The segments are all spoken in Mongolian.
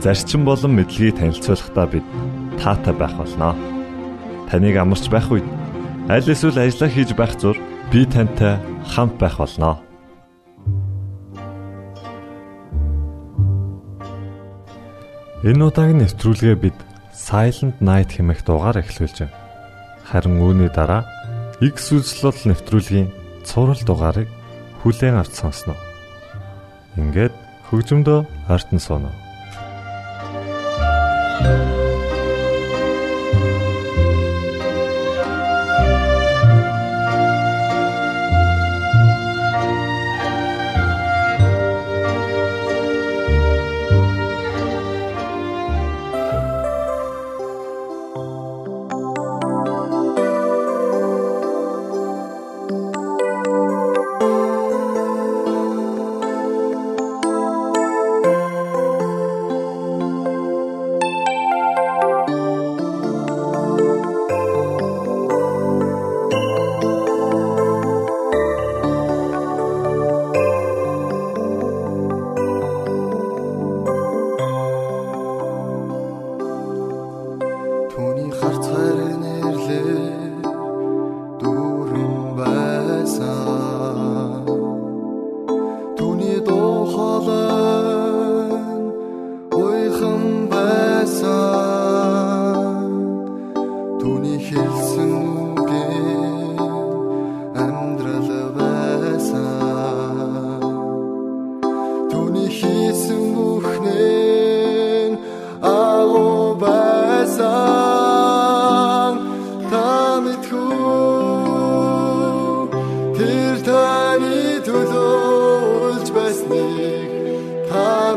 зарчим болон мэдлэгийг танилцуулахдаа бид таатай байх болноо. Таныг амарч байх үед аль эсвэл ажиллаа хийж байх зур би тантай хамт байх болноо. Энэ удаагийн нэвтрүүлгээ бид Silent Night хэмээх дуугаар эхлүүлж байна. Харин үүний дараа X үзлэл нэвтрүүлгийн цуврал дугаарыг хүлээн авч сонсноо. Ингээд хөгжмөдөө Thank you.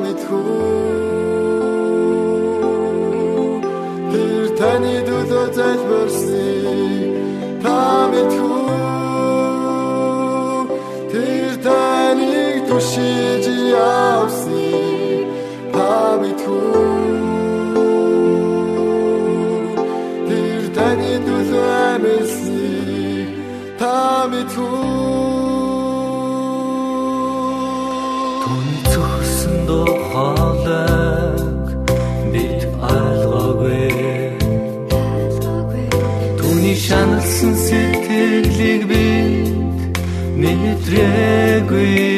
Хартан сууна. Шаналсан сэтгэлийг би мэдрээгүй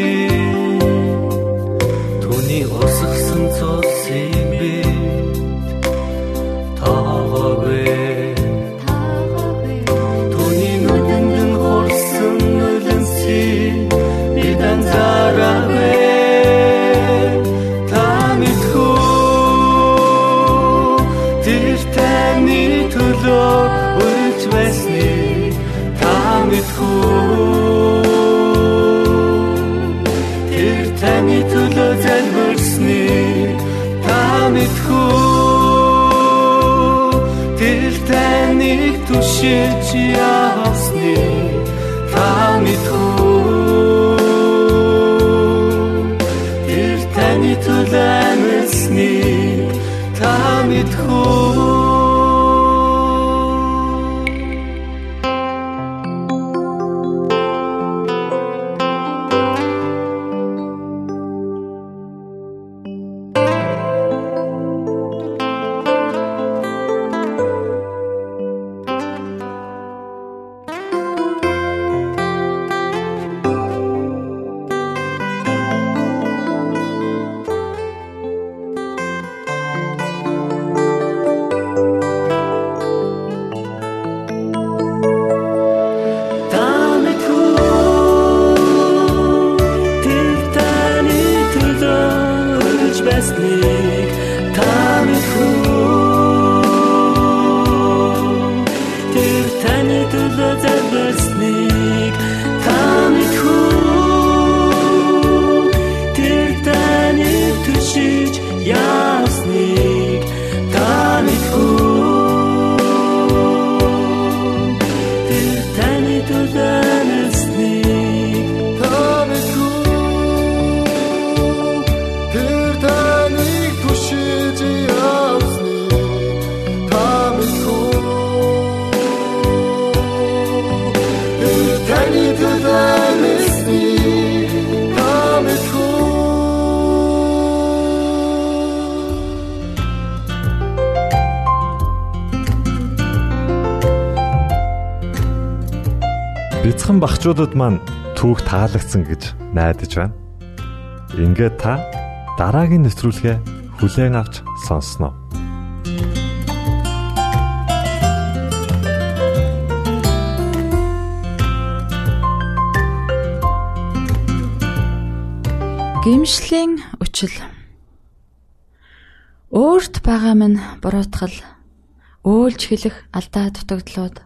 실지 않 багчуудад маань түүх таалагдсан гэж найдаж байна. Ингээд та дараагийн нэвтрүүлгээ хүлээн авч сонсноо. Гимшлийн үчил Өөрт байгаа минь буруутгал өөлж хэлэх алдаа дутагдлууд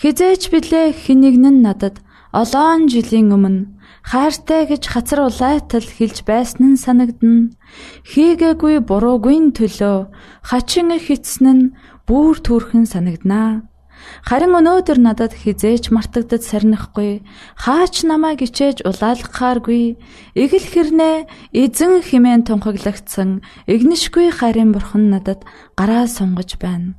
Хизээч билээ хинэгнэн надад олоон жилийн өмнө хайртай гэж хацар улайтал хэлж байсан нь санагдна. Хийгээгүй буруугүй төлөө хачин хитсэн нь бүр төрхөн санагданаа. Харин өнөөдөр надад хизээч мартагдад сарнихгүй хаач намайг ичээж улаалгахааргүй эгэл хэрнээ эзэн химэн тунхаглагдсан игнишгүй харин бурхан надад гараа сунгаж байна.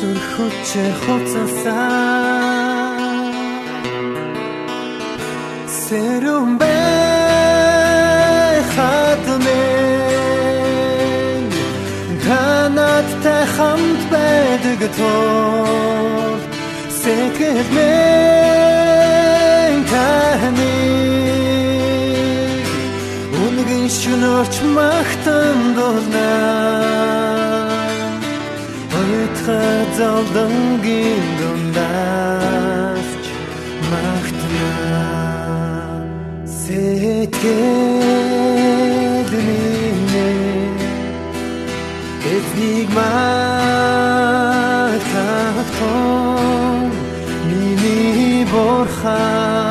Сүрхөчээр хоцсон Сэрүм бэ хатмэ Танаттай хамт байдаг тоо Сэкэлмэн таны Үнгийн шүнөрч махтан дулнаа залдангийн дундаарч магтна Сэтгэл минь. Эцнийг магтах миний борхан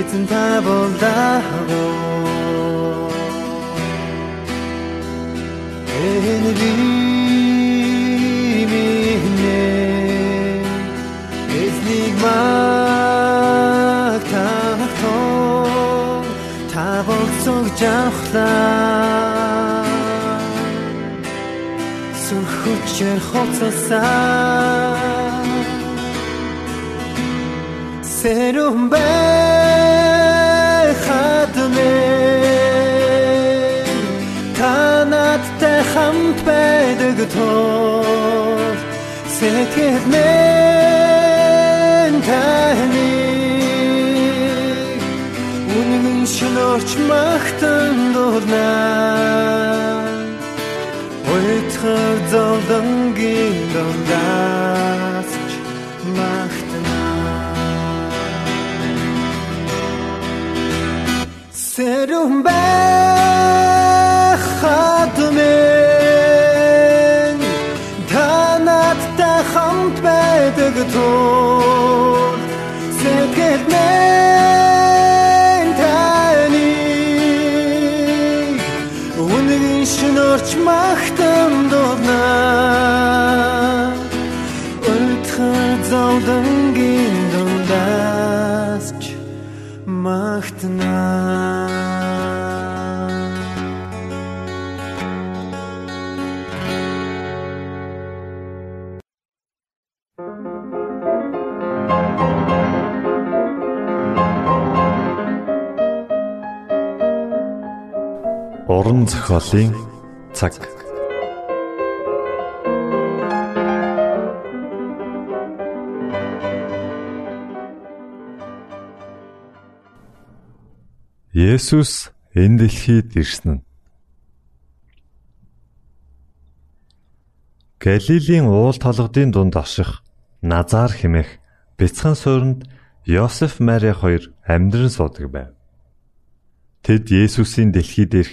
Эцэн та болдагоо энэ би минь эзнийг магтахтон та болцог жавхлаа. Сүрхүчээр хоцолсан Сэрүүн байдаг тул сэтгэл мэн таны. Үнэн шинөрч магтан дурнаа Ойтхар зовлонгийн зохиолын цаг. Есүс энэ дэлхийд ирсэн Галилийн уул толгодын дунд аших Назар хэмээх бяцхан суурьнд Йосеф Мари хоёр амьдран суудаг байв. Тэд Есүсийн дэлхийд ирэх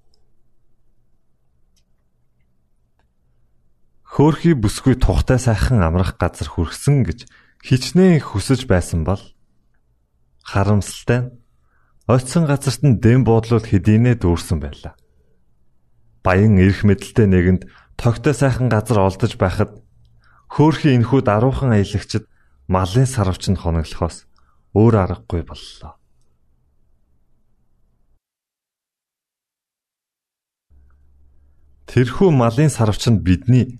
Хөөхий бүсгүй тухтай сайхан амрах газар хүрсэн гэж хичнээн хүсэж байсан бол харамсалтай нь оцсон газарт нь дэм буудлууд хэдийнэ дүүрсэн байлаа. Баян эрх мэдэлтэй нэгэнд тогтой сайхан газар олдож байхад хөөхий энхүү даруухан аялагчд малын сарвчанд хоноглохоос өөр аргагүй боллоо. Тэрхүү малын сарвчанд бидний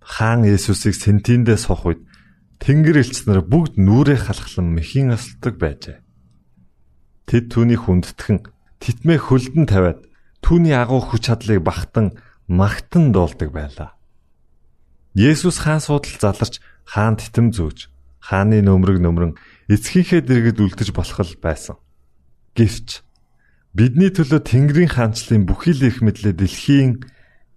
Хаан Есүсийг сентиндээ сох үед Тэнгэр элч нар бүгд нүрээ халахлан мэхийн асалдаг байжээ. Тэд түүний хүндэтгэн титмээ хөлдөн тавиад түүний агуу хүч чадлыг багтан магтан дуулдаг байлаа. Есүс хаан суудал заларч хаан титэм зөөж хааны нөмрөг нөмрөн эцгийнхээ дэргэд үлдэж болох л байсан. Гэвч бидний төлөө Тэнгэрийн хаанчлалын бүхий л их мэдлээ дэлхийн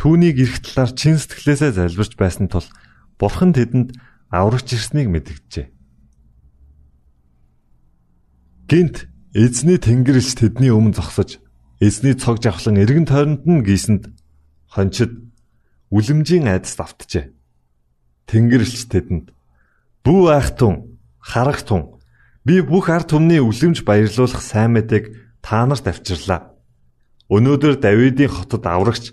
түүнийг эрх талаар чин сэтгэлээсээ залбирч байсан тул бурхан тэдэнд аврагч ирснийг мэдгэжээ. Гинт эзний тэнгэрч тэдний өмнө зогсож эзний цог жавхлан эргэн тойронд нь гисэнд хончид үлэмжийн айдас давтжээ. Тэнгэрлэгч тэдэнд "Бүү айхтун, харагтун, би бүх ард түмний үлэмж баярлуулах сайн мэдээг та нарт авчирлаа. Өнөөдөр Давидын хотод аврагч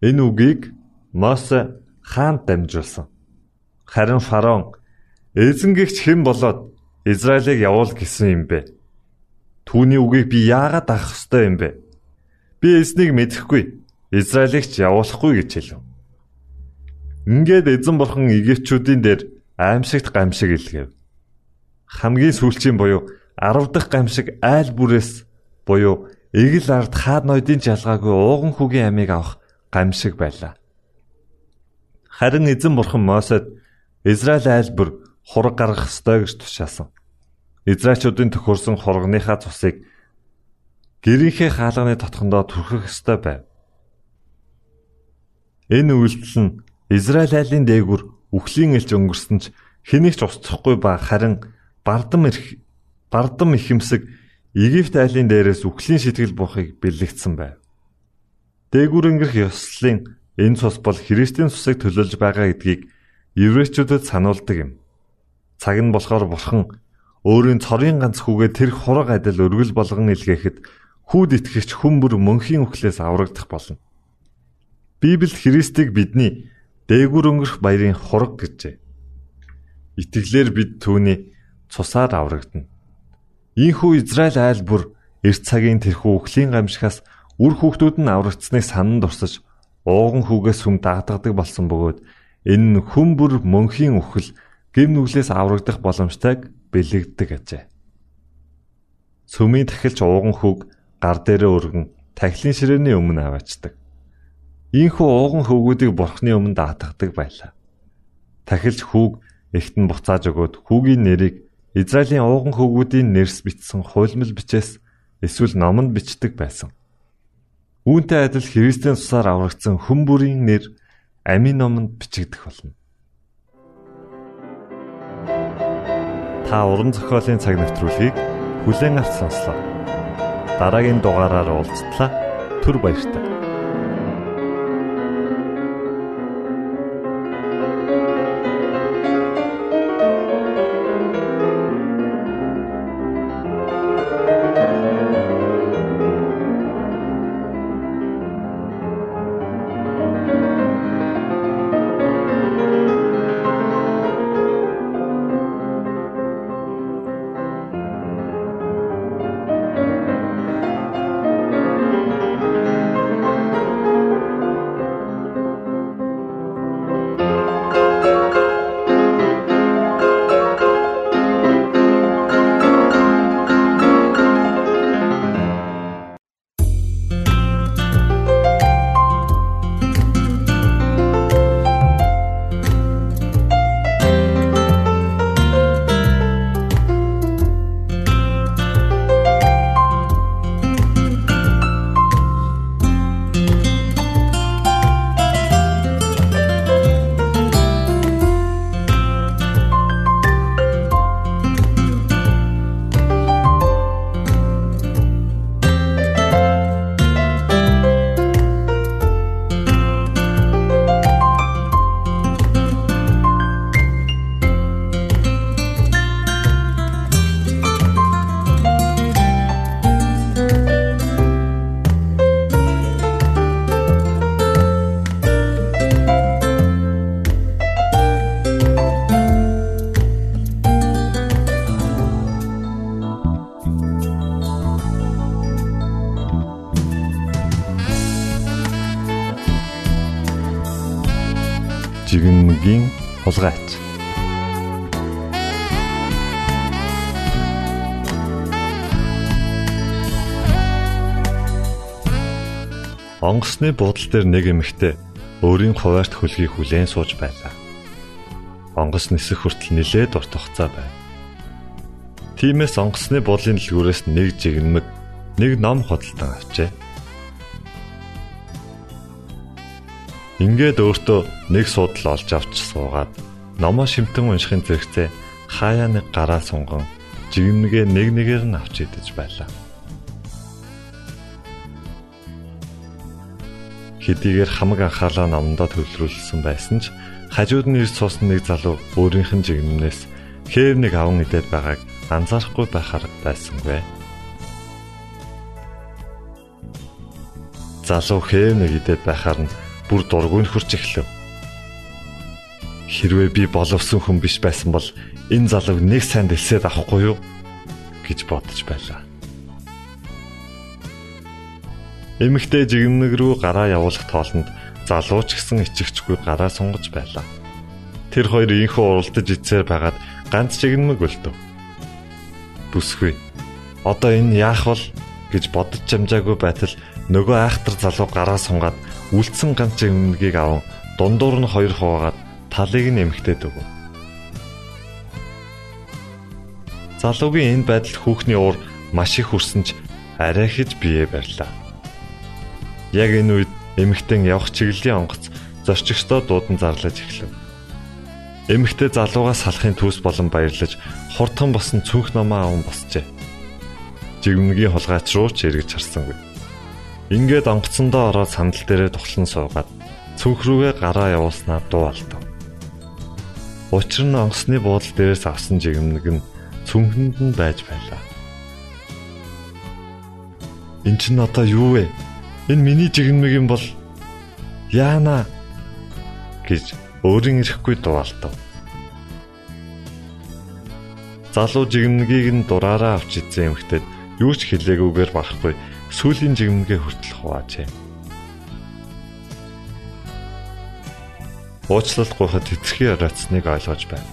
Энэ үгийг Мосе хаанд дамжуулсан. Харин фараон эзэнгэгч хэн болоод Израилийг явуул гэсэн юм бэ? Түүний үгийг би яагаад авах ёстой юм бэ? Би эзнийг мэдэхгүй. Израилийг ч явуулахгүй гэж хэлв. Ингээд эзэн бурхан Египтчүүдийн дээр аимшигт гамшиг илгээв. Хамгийн сүүлчийн буюу 10 дахь гамшиг айл бүрээс буюу эгэл ард хаад ноёдын жалгаагүй ууган хүүгийн амийг авах гамшиг байлаа. Харин эзэн бурхан Мосед Израиль айл бүр хураг гаргах ёстой гэж тушаасан. Израильчүүдийн төхөрсөн хургийнхаа цусыг гэрийнхээ хаалганы тотхондоо түрхэх ёстой байв. Энэ үйлдэл нь Израиль айлын дээгүр үхлийн элч өнгөрсөн ч хэнийг ч устсахгүй ба харин бардам ирэх бардам ихэмсэг Египт айлын дээрээс үхлийн сэтгэл буухыг бэлэгдсэн байв. Дээгүр өнгөрөх ёслолын энэ цус бол Христийн цусыг төлөөлж байгаа гэдгийг еврейчүүдэд сануулдаг юм. Цаг нь болохоор бурхан өөрийн цорын ганц хүүгээ тэр хураг адил өргөл болгон илгээхэд хүүд итгэгч хүн бүр мөнхийн үхлээс аврагдах болно. Библи Христийг бидний дээгүр өнгөрөх баярын хураг гэжээ. Итгэлээр бид түүний цусаар аврагдана. Ийхүү Израиль айл бүр эрт цагийн тэрхүү үхлийн гамшигаас Үр хүүхдүүд нь аврагдсныг санан дурсаж ууган хүүгээс хүм дагдадаг болсон бөгөөд энэ нь хүм бүр мөнхийн үхэл гим нүглээс аврагдах боломжтойг бэлэгддэг ажээ. Сүмийн тахилч ууган хүүг гар дээрээ өргөн тахилын ширээний өмнө аваачдаг. Ийхүү ууган хөвгүүдийг бурхны өмнө даатгадаг байлаа. Тахилч хүүг эхтэн буцааж өгөөд хүүгийн нэрийг Израилийн ууган хөвгүүдийн нэрс бичсэн хуйлмал бичээс эсвэл номонд бичдэг байсан. Үүнтэй адил Христийн цусаар аврагдсан хүн бүрийн нэр амийн номонд бичигдэх болно. Та уран зохиолын цаг навтруулыг бүлээн авч сонслоо. Дараагийн дугаараар уулзтлаа. Түр баярлалаа. Хулгайч. Онгоцны буудлын дээр нэг эмэгтэй өөрийн хуваарт хөлгийг хүлээн сууж байлаа. Онгоц нисэх хүртэл нилээд урт хугацаа байв. Тимээс онгоцны буудлын дэлгүүрээс нэг жигнэмэг, нэг ном худалдан авчээ. Ингээд өөртөө нэг судал олж авч суугаад номоо шимтэн уншихын зэрэгцээ хаяа нэг гараа сунган жигмнэгээ нэг нэгээр нь авч идэж байлаа. Хэдийгээр хамаг анхаалаа номдоо төвлөрүүлсэн байсан ч хажууд нь ирж суусан нэг залуу өөрийнх нь жигмнээс хээв нэг аван идээд байгааг анзаарахгүй байхаар байсангүй. Залуу хээв нэг идээд байхаар нь бүр дургүй нөхөрч эхлэв. Хэрвээ би боловсон хүн биш байсан бол энэ залууг нэг сайн дэлсээд авахгүй юу гэж бодож байлаа. Эмэгтэй жигнэг рүү гараа явуулах тоолонд залуу ч гэсэн ичгчгүй гараа сунгаж байлаа. Тэр хоёр инхүү уралдаж ицээр байгаад ганц жигнэмэг өлтөв. Бүсгүй. Одоо энэ яах вэ гэж бодож чамжаагүй байтал нөгөө айхтар залуу гараа сунгаад үлдсэн ганц өмнөгийг аван дундуур нь хоёр хуваагаад талыг нь эмхтээд өгөв. Залуугийн энэ байдалд хүүхний уур маш их хүрсэн ч арай хэж бие барьлаа. Яг энэ үед эмэгтэн явах чиглэлийн онгоц зорчигчдоо дуудан зарлаж эхлэв. Эмэгтэй залуугаас салахын төс болон баярлаж хурдхан босон цүнх намаа аван босчээ. Жигмнгийн хулгайч руу ч эргэж харсангүй. Ингээд онгоцсондоо ороод сандал дээрээ тухлан суугаад цүнх рүүгээ гараа явуулснаа дуу алдав. Учир нь онгоцны буудлын дээрээс авсан жигмэг нь цүнхэнд нь байж байлаа. Энд чинь одоо юу вэ? Энэ миний жигмэг юм бол яана гэж өөрийн ирэхгүй дуалтав. Залуу жигмэгийг нь дураараа авч идсэн эмхтэд юу ч хэлээгүйгээр бахгүй сүүлийн жигмгээ хүртэл хуваажээ. Уучлал гуйхад тэтэрхий арацсныг ойлгож байна.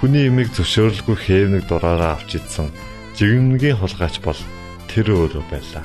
Хүний имийг зөвшөөрөлгүй хээвнэг дураараа авч идсэн жигмнгийн хулгайч бол тэр өөрөө байлаа.